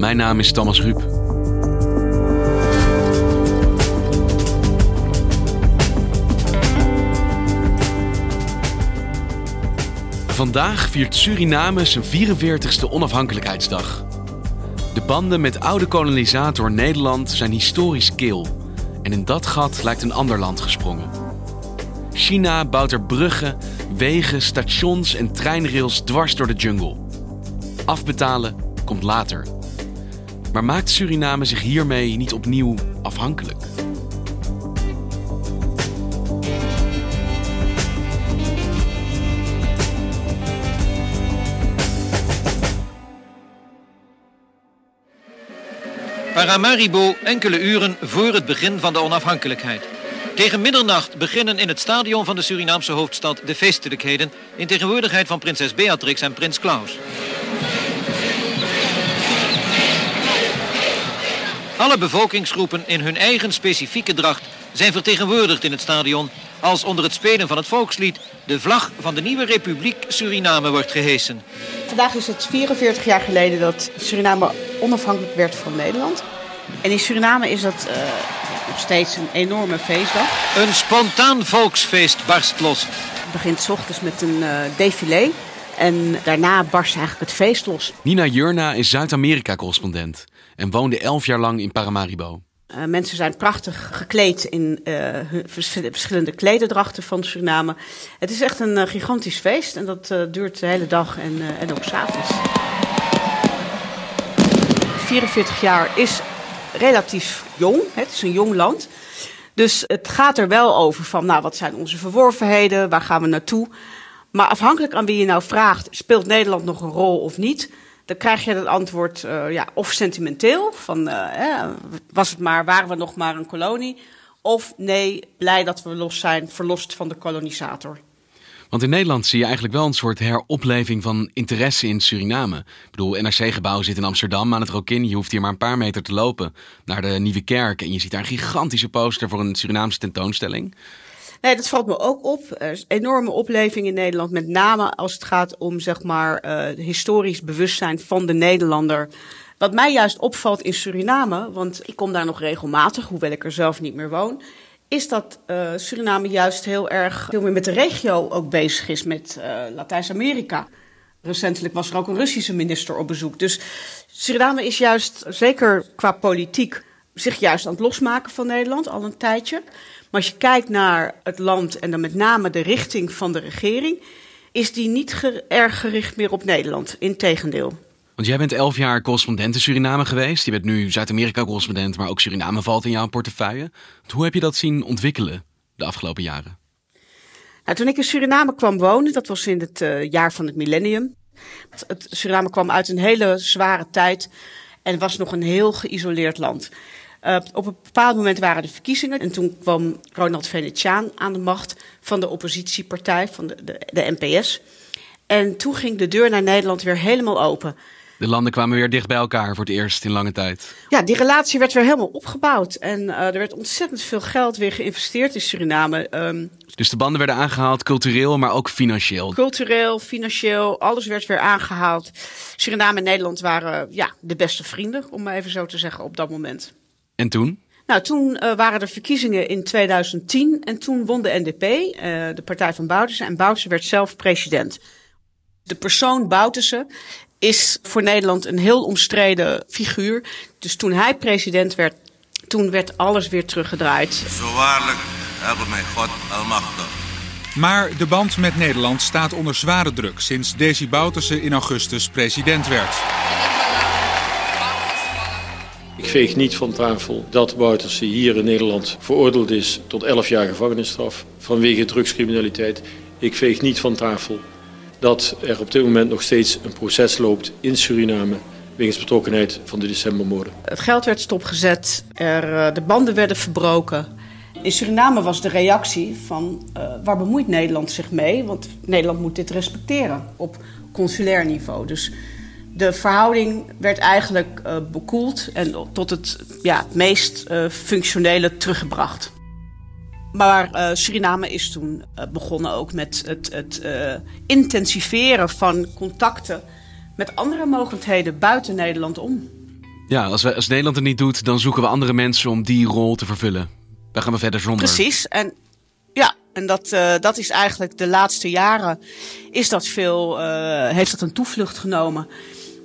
Mijn naam is Thomas Ruip. Vandaag viert Suriname zijn 44ste onafhankelijkheidsdag. De banden met oude kolonisator Nederland zijn historisch kil. En in dat gat lijkt een ander land gesprongen. China bouwt er bruggen, wegen, stations en treinrails dwars door de jungle. Afbetalen komt later. Maar maakt Suriname zich hiermee niet opnieuw afhankelijk? Paramaribo enkele uren voor het begin van de onafhankelijkheid. Tegen middernacht beginnen in het stadion van de Surinaamse hoofdstad de feestelijkheden in tegenwoordigheid van prinses Beatrix en prins Klaus. Alle bevolkingsgroepen in hun eigen specifieke dracht zijn vertegenwoordigd in het stadion als onder het spelen van het volkslied de vlag van de nieuwe republiek Suriname wordt gehesen. Vandaag is het 44 jaar geleden dat Suriname onafhankelijk werd van Nederland. En in Suriname is dat uh, nog steeds een enorme feestdag. Een spontaan volksfeest barst los. Het begint s ochtends met een uh, défilé. En daarna barst eigenlijk het feest los. Nina Jurna is Zuid-Amerika-correspondent en woonde elf jaar lang in Paramaribo. Uh, mensen zijn prachtig gekleed in uh, verschillende klederdrachten van Suriname. Het is echt een uh, gigantisch feest en dat duurt de hele dag en, en ook s'avonds. 44 jaar is relatief jong, het is een jong land. Dus het gaat er wel over van, nou, wat zijn onze verworvenheden, waar gaan we naartoe? Maar afhankelijk aan wie je nou vraagt, speelt Nederland nog een rol of niet? Dan krijg je het antwoord uh, ja, of sentimenteel, van uh, was het maar, waren we nog maar een kolonie? Of nee, blij dat we los zijn, verlost van de kolonisator. Want in Nederland zie je eigenlijk wel een soort heropleving van interesse in Suriname. Ik bedoel, NRC-gebouw zit in Amsterdam aan het Rokin. Je hoeft hier maar een paar meter te lopen naar de Nieuwe Kerk. En je ziet daar een gigantische poster voor een Surinaamse tentoonstelling. Nee, dat valt me ook op. Er is enorme opleving in Nederland, met name als het gaat om zeg maar uh, historisch bewustzijn van de Nederlander. Wat mij juist opvalt in Suriname, want ik kom daar nog regelmatig, hoewel ik er zelf niet meer woon, is dat uh, Suriname juist heel erg veel meer met de regio ook bezig is met uh, Latijns-Amerika. Recentelijk was er ook een Russische minister op bezoek. Dus Suriname is juist, zeker qua politiek, zich juist aan het losmaken van Nederland al een tijdje. Maar als je kijkt naar het land en dan met name de richting van de regering, is die niet ge erg gericht meer op Nederland. Integendeel. Want jij bent elf jaar correspondent in Suriname geweest. Je bent nu Zuid-Amerika-correspondent, maar ook Suriname valt in jouw portefeuille. Hoe heb je dat zien ontwikkelen de afgelopen jaren? Nou, toen ik in Suriname kwam wonen, dat was in het uh, jaar van het millennium. Het Suriname kwam uit een hele zware tijd en was nog een heel geïsoleerd land. Uh, op een bepaald moment waren de verkiezingen en toen kwam Ronald Venetiaan aan de macht van de oppositiepartij, van de, de, de NPS. En toen ging de deur naar Nederland weer helemaal open. De landen kwamen weer dicht bij elkaar voor het eerst in lange tijd. Ja, die relatie werd weer helemaal opgebouwd. En uh, er werd ontzettend veel geld weer geïnvesteerd in Suriname. Um, dus de banden werden aangehaald, cultureel, maar ook financieel. Cultureel, financieel, alles werd weer aangehaald. Suriname en Nederland waren ja, de beste vrienden, om maar even zo te zeggen, op dat moment. En toen? Nou, toen uh, waren er verkiezingen in 2010 en toen won de NDP, uh, de partij van Bouterse. En Bouterse werd zelf president. De persoon Bouterse is voor Nederland een heel omstreden figuur. Dus toen hij president werd, toen werd alles weer teruggedraaid. Zo waarlijk, help mij God almachtig. Maar de band met Nederland staat onder zware druk sinds Desi Bouterse in augustus president werd. Veeg niet van tafel dat Bouterse hier in Nederland veroordeeld is tot 11 jaar gevangenisstraf vanwege drugscriminaliteit. Ik veeg niet van tafel dat er op dit moment nog steeds een proces loopt in Suriname wegens betrokkenheid van de decembermoorden. Het geld werd stopgezet, er, eh, de banden werden verbroken. In Suriname was de reactie van uh, waar bemoeit Nederland zich mee? Want Nederland moet dit respecteren op consulair niveau. Dus de verhouding werd eigenlijk uh, bekoeld en tot het ja, meest uh, functionele teruggebracht. Maar uh, Suriname is toen begonnen ook met het, het intensiveren van contacten met andere mogendheden buiten Nederland om. Ja, als, we, als Nederland het niet doet, dan zoeken we andere mensen om die rol te vervullen. Dan gaan we verder zonder. Precies. En ja, en dat, uh, dat is eigenlijk de laatste jaren is dat veel, uh, heeft dat een toevlucht genomen.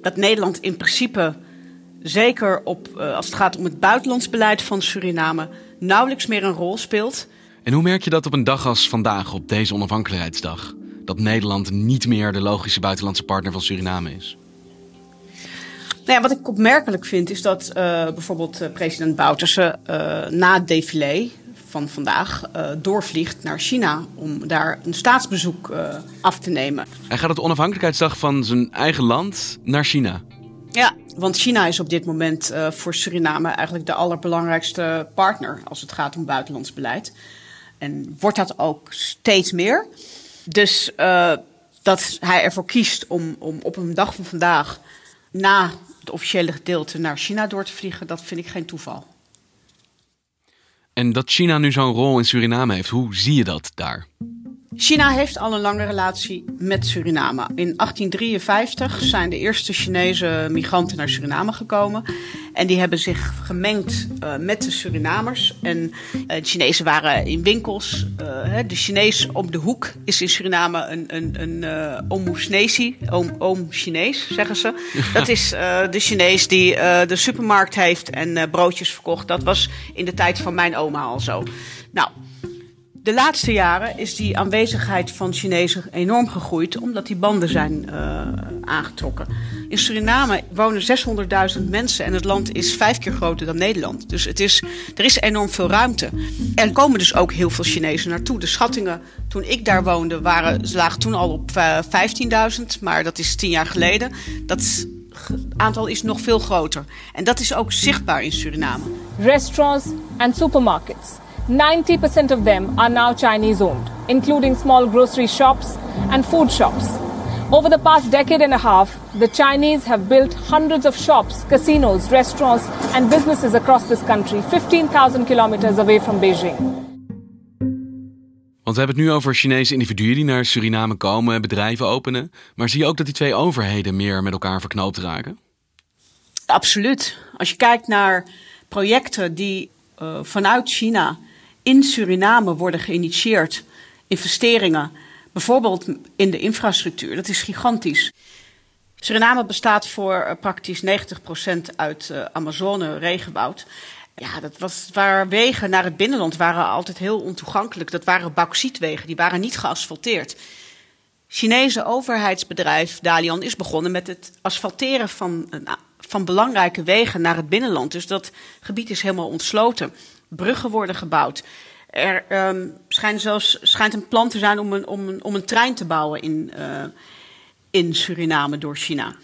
Dat Nederland in principe, zeker op, uh, als het gaat om het buitenlands beleid van Suriname, nauwelijks meer een rol speelt. En hoe merk je dat op een dag als vandaag, op deze onafhankelijkheidsdag? Dat Nederland niet meer de logische buitenlandse partner van Suriname is? Nou ja, wat ik opmerkelijk vind is dat uh, bijvoorbeeld uh, president Bouterse uh, na het défilé van vandaag doorvliegt naar China om daar een staatsbezoek af te nemen. Hij gaat op de onafhankelijkheidsdag van zijn eigen land naar China. Ja, want China is op dit moment voor Suriname eigenlijk de allerbelangrijkste partner als het gaat om buitenlands beleid. En wordt dat ook steeds meer. Dus dat hij ervoor kiest om, om op een dag van vandaag na het officiële gedeelte naar China door te vliegen, dat vind ik geen toeval. En dat China nu zo'n rol in Suriname heeft, hoe zie je dat daar? China heeft al een lange relatie met Suriname. In 1853 zijn de eerste Chinese migranten naar Suriname gekomen. En die hebben zich gemengd uh, met de Surinamers. En uh, de Chinezen waren in winkels. Uh, de Chinees op de hoek is in Suriname een, een, een omoesnesi, oom, oom Chinees, zeggen ze. Dat is de Chinees die de supermarkt heeft en broodjes verkocht. Dat was in de tijd van mijn oma al zo. Nou, de laatste jaren is die aanwezigheid van Chinezen enorm gegroeid, omdat die banden zijn uh, aangetrokken. In Suriname wonen 600.000 mensen en het land is vijf keer groter dan Nederland. Dus het is, er is enorm veel ruimte. Er komen dus ook heel veel Chinezen naartoe. De schattingen toen ik daar woonde, waren, ze lagen toen al op uh, 15.000, maar dat is tien jaar geleden. Dat aantal is nog veel groter. En dat is ook zichtbaar in Suriname. Restaurants and supermarkets. 90% of them are now Chinese owned, including small grocery shops and food shops. Over the past decade and a half, the Chinese have built hundreds of shops, casinos, restaurants, and businesses across this country, 15,000 kilometers away from Beijing. Want we hebben het nu over Chinese individuen die naar Suriname komen, bedrijven openen. Maar zie je ook dat die twee overheden meer met elkaar verknoopt raken? Absoluut. Als je kijkt naar projecten die uh, vanuit China in Suriname worden geïnitieerd, investeringen, bijvoorbeeld in de infrastructuur, dat is gigantisch. Suriname bestaat voor uh, praktisch 90% uit uh, Amazone regenwoud. Ja, dat was, waar wegen naar het binnenland waren altijd heel ontoegankelijk. Dat waren bauxietwegen, die waren niet geasfalteerd. Chinese overheidsbedrijf Dalian is begonnen met het asfalteren van, van belangrijke wegen naar het binnenland. Dus dat gebied is helemaal ontsloten. Bruggen worden gebouwd. Er um, schijnt zelfs schijnt een plan te zijn om een, om een, om een trein te bouwen in, uh, in Suriname door China. Een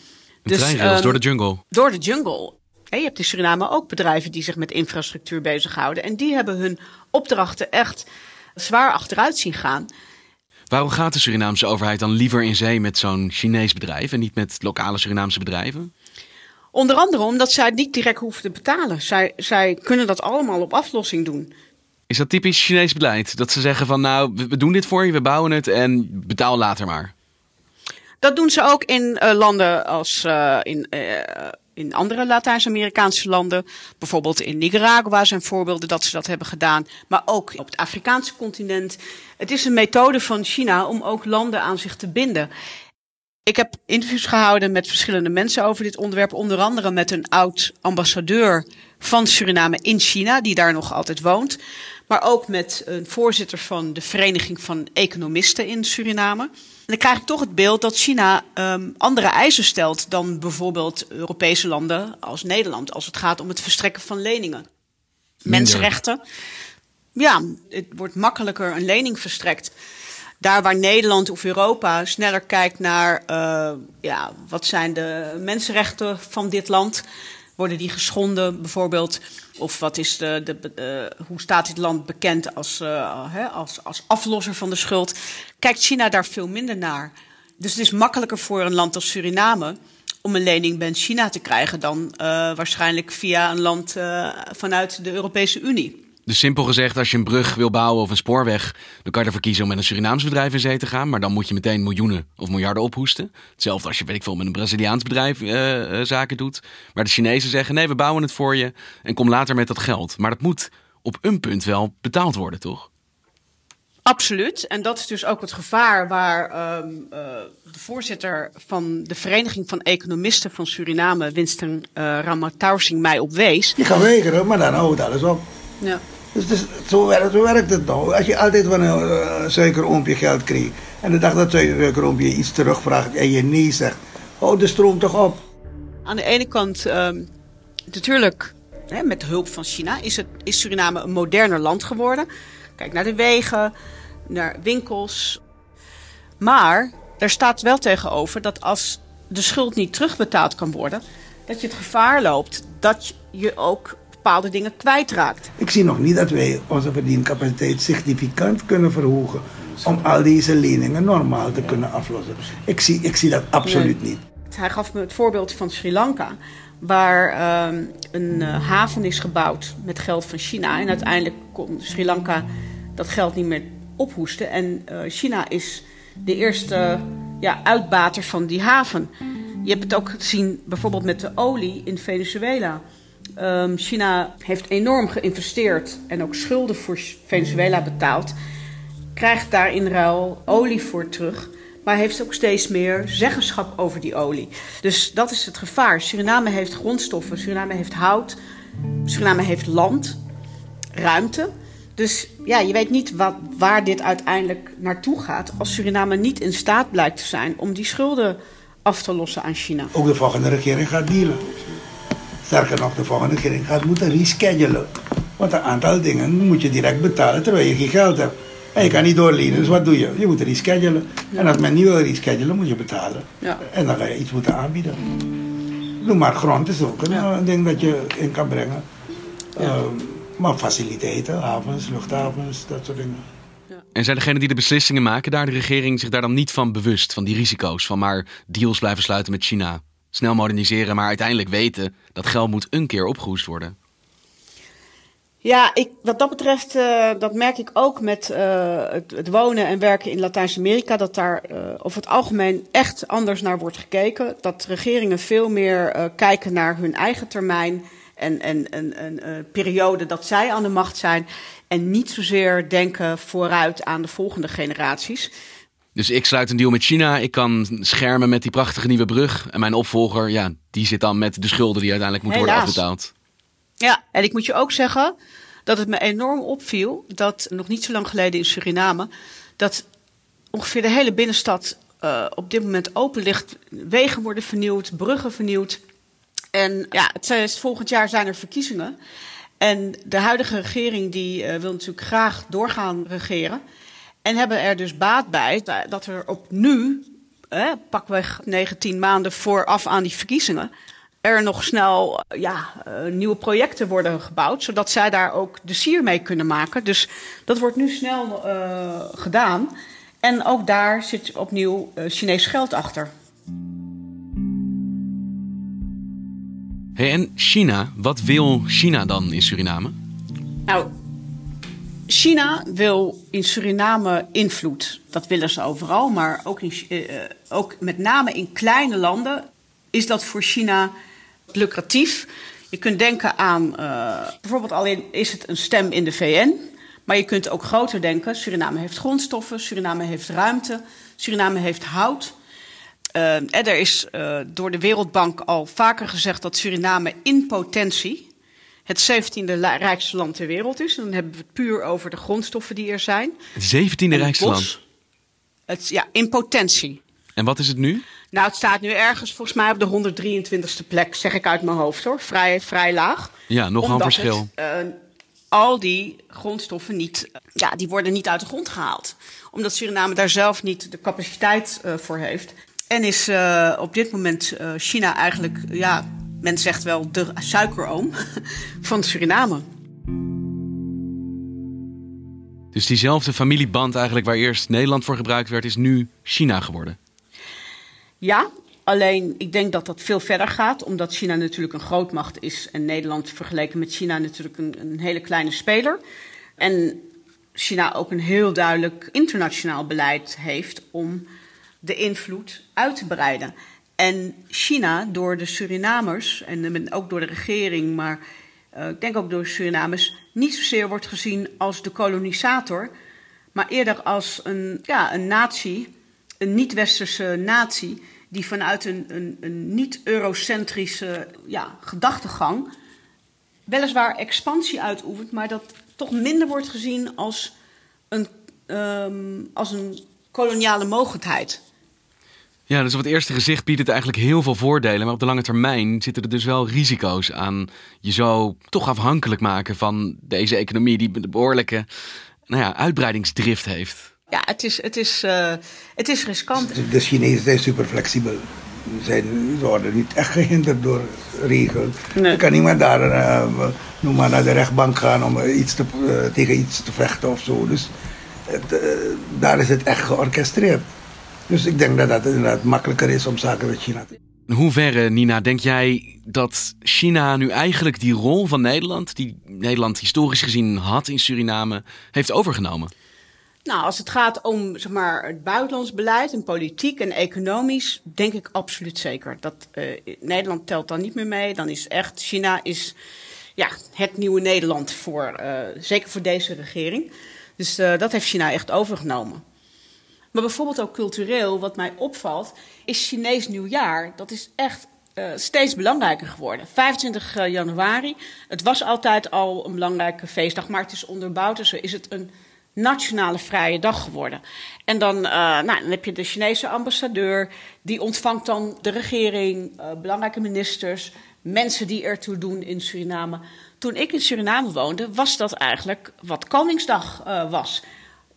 dus, um, door de jungle? Door de jungle. Je hebt in Suriname ook bedrijven die zich met infrastructuur bezighouden. En die hebben hun opdrachten echt zwaar achteruit zien gaan. Waarom gaat de Surinaamse overheid dan liever in zee met zo'n Chinees bedrijf en niet met lokale Surinaamse bedrijven? Onder andere omdat zij het niet direct hoeven te betalen. Zij, zij kunnen dat allemaal op aflossing doen. Is dat typisch Chinees beleid? Dat ze zeggen van nou, we doen dit voor je, we bouwen het en betaal later maar. Dat doen ze ook in uh, landen als uh, in, uh, in andere Latijns-Amerikaanse landen. Bijvoorbeeld in Nicaragua zijn voorbeelden dat ze dat hebben gedaan. Maar ook op het Afrikaanse continent. Het is een methode van China om ook landen aan zich te binden. Ik heb interviews gehouden met verschillende mensen over dit onderwerp. Onder andere met een oud ambassadeur van Suriname in China, die daar nog altijd woont. Maar ook met een voorzitter van de Vereniging van Economisten in Suriname. En dan krijg ik toch het beeld dat China um, andere eisen stelt dan bijvoorbeeld Europese landen als Nederland. Als het gaat om het verstrekken van leningen. Mensenrechten. Ja, het wordt makkelijker een lening verstrekt daar waar Nederland of Europa sneller kijkt naar uh, ja, wat zijn de mensenrechten van dit land. Worden die geschonden bijvoorbeeld? Of wat is de, de, hoe staat dit land bekend als, uh, als, als aflosser van de schuld? Kijkt China daar veel minder naar. Dus het is makkelijker voor een land als Suriname om een lening bij China te krijgen dan waarschijnlijk via een land vanuit de Europese Unie. Dus simpel gezegd, als je een brug wil bouwen of een spoorweg, dan kan je ervoor kiezen om met een Surinaams bedrijf in zee te gaan. Maar dan moet je meteen miljoenen of miljarden ophoesten. Hetzelfde als je, weet ik veel, met een Braziliaans bedrijf uh, uh, zaken doet. Maar de Chinezen zeggen: nee, we bouwen het voor je en kom later met dat geld. Maar dat moet op een punt wel betaald worden, toch? Absoluut. En dat is dus ook het gevaar waar um, uh, de voorzitter van de Vereniging van Economisten van Suriname, Winston uh, Ramataursing, mij op wees. Je kan weigeren, maar dan houdt alles op. Ja. Dus, dus zo, werkt, zo, werkt, het nou. Als je altijd van een uh, suikeroompje geld kreeg en de dag dat suikeroompje iets terugvraagt en je nee zegt, houd de stroom toch op. Aan de ene kant, um, natuurlijk, hè, met de hulp van China, is, het, is Suriname een moderner land geworden. Kijk naar de wegen, naar winkels. Maar er staat wel tegenover dat als de schuld niet terugbetaald kan worden, dat je het gevaar loopt dat je ook bepaalde dingen kwijtraakt. Ik zie nog niet dat wij onze verdiencapaciteit significant kunnen verhogen om al deze leningen normaal te kunnen aflossen. Ik zie, ik zie dat absoluut niet. Hij gaf me het voorbeeld van Sri Lanka, waar uh, een uh, haven is gebouwd met geld van China. En uiteindelijk kon Sri Lanka dat geld niet meer ophoesten. En uh, China is de eerste ja, uitbater van die haven. Je hebt het ook gezien bijvoorbeeld met de olie in Venezuela. Um, China heeft enorm geïnvesteerd en ook schulden voor Venezuela betaald. Krijgt daar in ruil olie voor terug. Maar heeft ook steeds meer zeggenschap over die olie. Dus dat is het gevaar. Suriname heeft grondstoffen, Suriname heeft hout, Suriname heeft land, ruimte. Dus ja, je weet niet wat, waar dit uiteindelijk naartoe gaat als Suriname niet in staat blijkt te zijn om die schulden af te lossen aan China. Ook de volgende regering gaat dealen. Sterker nog, de volgende regering gaat moeten reschedulen. Want een aantal dingen moet je direct betalen terwijl je geen geld hebt. En je kan niet doorlenen, dus wat doe je? Je moet reschedulen. En als men niet wil reschedulen, moet je betalen. Ja. En dan ga je iets moeten aanbieden. Doe maar grond is ook een, ja. ding dat je in kan brengen. Uh, maar faciliteiten, havens, luchthavens, dat soort dingen. En zijn degenen die de beslissingen maken daar, de regering, zich daar dan niet van bewust, van die risico's? Van maar deals blijven sluiten met China? Snel moderniseren, maar uiteindelijk weten dat geld moet een keer opgehoest worden. Ja, ik, wat dat betreft, uh, dat merk ik ook met uh, het, wonen en werken in Latijns-Amerika, dat daar uh, over het algemeen echt anders naar wordt gekeken. Dat regeringen veel meer kijken naar hun eigen termijn en, en, en een periode dat zij aan de macht zijn. En niet zozeer denken vooruit aan de volgende generaties. Dus ik sluit een deal met China. Ik kan schermen met die prachtige nieuwe brug. En mijn opvolger, ja, die zit dan met de schulden die uiteindelijk moeten worden afbetaald. Ja, en ik moet je ook zeggen dat het me enorm opviel dat nog niet zo lang geleden in Suriname dat ongeveer de hele binnenstad uh, op dit moment open ligt. Wegen worden vernieuwd, bruggen vernieuwd. En ja, het is, volgend jaar zijn er verkiezingen. En de huidige regering die uh, wil natuurlijk graag doorgaan regeren. En hebben er dus baat bij dat er op nu, eh, pakweg 19 maanden vooraf aan die verkiezingen, er nog snel ja, uh, nieuwe projecten worden gebouwd, zodat zij daar ook de sier mee kunnen maken. Dus dat wordt nu snel uh, gedaan. En ook daar zit opnieuw uh, Chinees geld achter. Hey, en China, wat wil China dan in Suriname? Nou, China wil in Suriname invloed. Dat willen ze overal, maar ook, in, uh, ook met name in kleine landen is dat voor China lucratief. Je kunt denken aan, uh, bijvoorbeeld alleen is het een stem in de VN. Maar je kunt ook groter denken. Suriname heeft grondstoffen, Suriname heeft ruimte, Suriname heeft hout. Uh, er is uh, door de Wereldbank al vaker gezegd dat Suriname in potentie het 17e rijkste land ter wereld is. En dan hebben we het puur over de grondstoffen die er zijn. Het 17e rijkste land? Het, ja, in potentie. En wat is het nu? Nou, het staat nu ergens volgens mij op de 123ste plek, zeg ik uit mijn hoofd hoor. Vrij, vrij laag. Ja, nog een verschil. Het, uh, al die grondstoffen niet, ja, die worden niet uit de grond gehaald. Omdat Suriname daar zelf niet de capaciteit uh, voor heeft. En is uh, op dit moment China eigenlijk, ja, men zegt wel de suikeroom van Suriname. Dus diezelfde familieband eigenlijk waar eerst Nederland voor gebruikt werd, is nu China geworden? Ja, alleen ik denk dat dat veel verder gaat, omdat China natuurlijk een grootmacht is en Nederland vergeleken met China natuurlijk een, een hele kleine speler. En China ook een heel duidelijk internationaal beleid heeft om de invloed uit te breiden. En China door de Surinamers en ook door de regering, maar uh, ik denk ook door de Surinamers, niet zozeer wordt gezien als de kolonisator, maar eerder als een, ja, een natie, een niet-westerse natie, die vanuit een, een, een niet-eurocentrische ja, gedachtegang weliswaar expansie uitoefent, maar dat toch minder wordt gezien als een, um, als een koloniale mogendheid. Ja, dus op het eerste gezicht biedt het eigenlijk heel veel voordelen. Maar op de lange termijn zitten er dus wel risico's aan je zo toch afhankelijk maken van deze economie die een behoorlijke nou ja, uitbreidingsdrift heeft. Ja, het is, het is, uh, het is riskant. De Chinezen zijn super flexibel. Ze worden niet echt gehinderd door regels. Nee. Je kan niet meer daar uh, noem maar naar de rechtbank gaan om iets te, uh, tegen iets te vechten of zo. Dus het, daar is het echt georchestreerd. Dus ik denk dat dat inderdaad makkelijker is om zaken met China te doen. In hoeverre, Nina, denk jij dat China nu eigenlijk die rol van Nederland, die Nederland historisch gezien had in Suriname, heeft overgenomen? Nou, als het gaat om zeg maar, het buitenlands beleid en politiek en economisch, denk ik absoluut zeker. Dat uh, Nederland telt dan niet meer mee. Dan is echt China is ja, het nieuwe Nederland voor, uh, zeker voor deze regering. Dus uh, dat heeft China echt overgenomen. Maar bijvoorbeeld ook cultureel, wat mij opvalt, is Chinees nieuwjaar. Dat is echt uh, steeds belangrijker geworden. 25 januari, het was altijd al een belangrijke feestdag, maar het is onderbouwd. Dus is het een nationale vrije dag geworden. En dan, uh, nou, dan heb je de Chinese ambassadeur, die ontvangt dan de regering, belangrijke ministers, mensen die ertoe doen in Suriname. Toen ik in Suriname woonde, was dat eigenlijk wat Koningsdag was.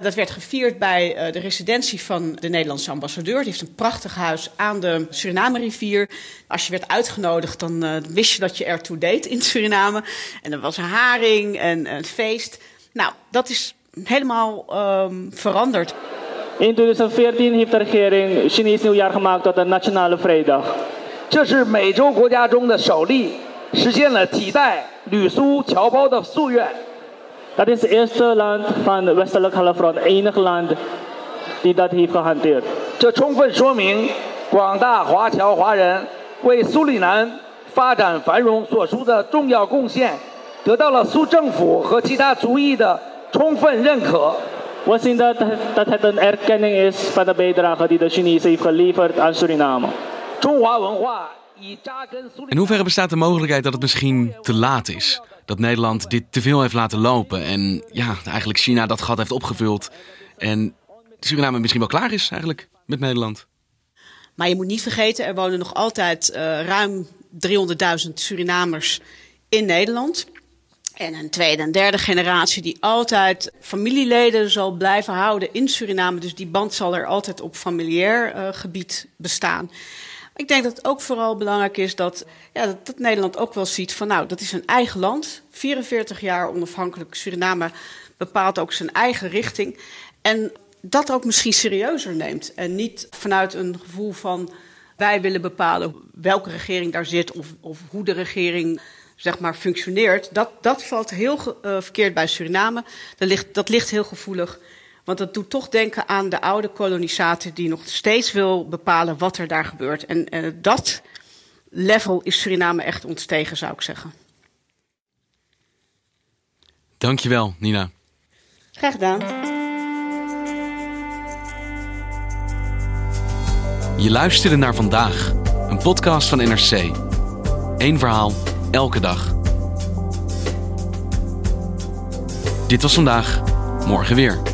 Dat werd gevierd bij de residentie van de Nederlandse ambassadeur. Die heeft een prachtig huis aan de Suriname-rivier. Als je werd uitgenodigd, dan uh, wist je dat je ertoe deed in Suriname. En er was een haring en een feest. Nou, dat is helemaal um, veranderd. In 2014 heeft de regering Chinees nieuwjaar gemaakt tot een nationale vrijdag. 这是美洲国家中的首例，实现了几代吕苏侨胞的夙愿。 Dat is het eerste land van de westelijke halfrond, enig land die dat heeft gehanteerd. 这充分说明广大华侨华人为苏里南发展繁荣所出的重要贡献，得到了苏政府和其他族裔的充分认可。 We zien dat, dat het een erkenning is van de bijdrage die de Chinezen heeft geleverd aan Suriname. 中华文化以扎根苏里 In hoeverre bestaat de mogelijkheid dat het misschien te laat is? Dat Nederland dit te veel heeft laten lopen en ja, eigenlijk China dat gat heeft opgevuld. En Suriname misschien wel klaar is eigenlijk met Nederland. Maar je moet niet vergeten, er wonen nog altijd uh, ruim 300.000 Surinamers in Nederland. En een tweede en derde generatie die altijd familieleden zal blijven houden in Suriname. Dus die band zal er altijd op familiair uh, gebied bestaan. Ik denk dat het ook vooral belangrijk is dat, ja, dat, Nederland ook wel ziet van nou, dat is een eigen land. 44 jaar onafhankelijk Suriname bepaalt ook zijn eigen richting. En dat ook misschien serieuzer neemt. En niet vanuit een gevoel van wij willen bepalen welke regering daar zit of, of hoe de regering zeg maar, functioneert. Dat, dat valt heel uh, verkeerd bij Suriname. Ligt, dat ligt heel gevoelig. Want dat doet toch denken aan de oude kolonisator die nog steeds wil bepalen wat er daar gebeurt. En uh, dat level is Suriname echt ontstegen, zou ik zeggen. Dankjewel, Nina. Graag gedaan. Je luisterde naar vandaag, een podcast van NRC. Eén verhaal, elke dag. Dit was vandaag, morgen weer.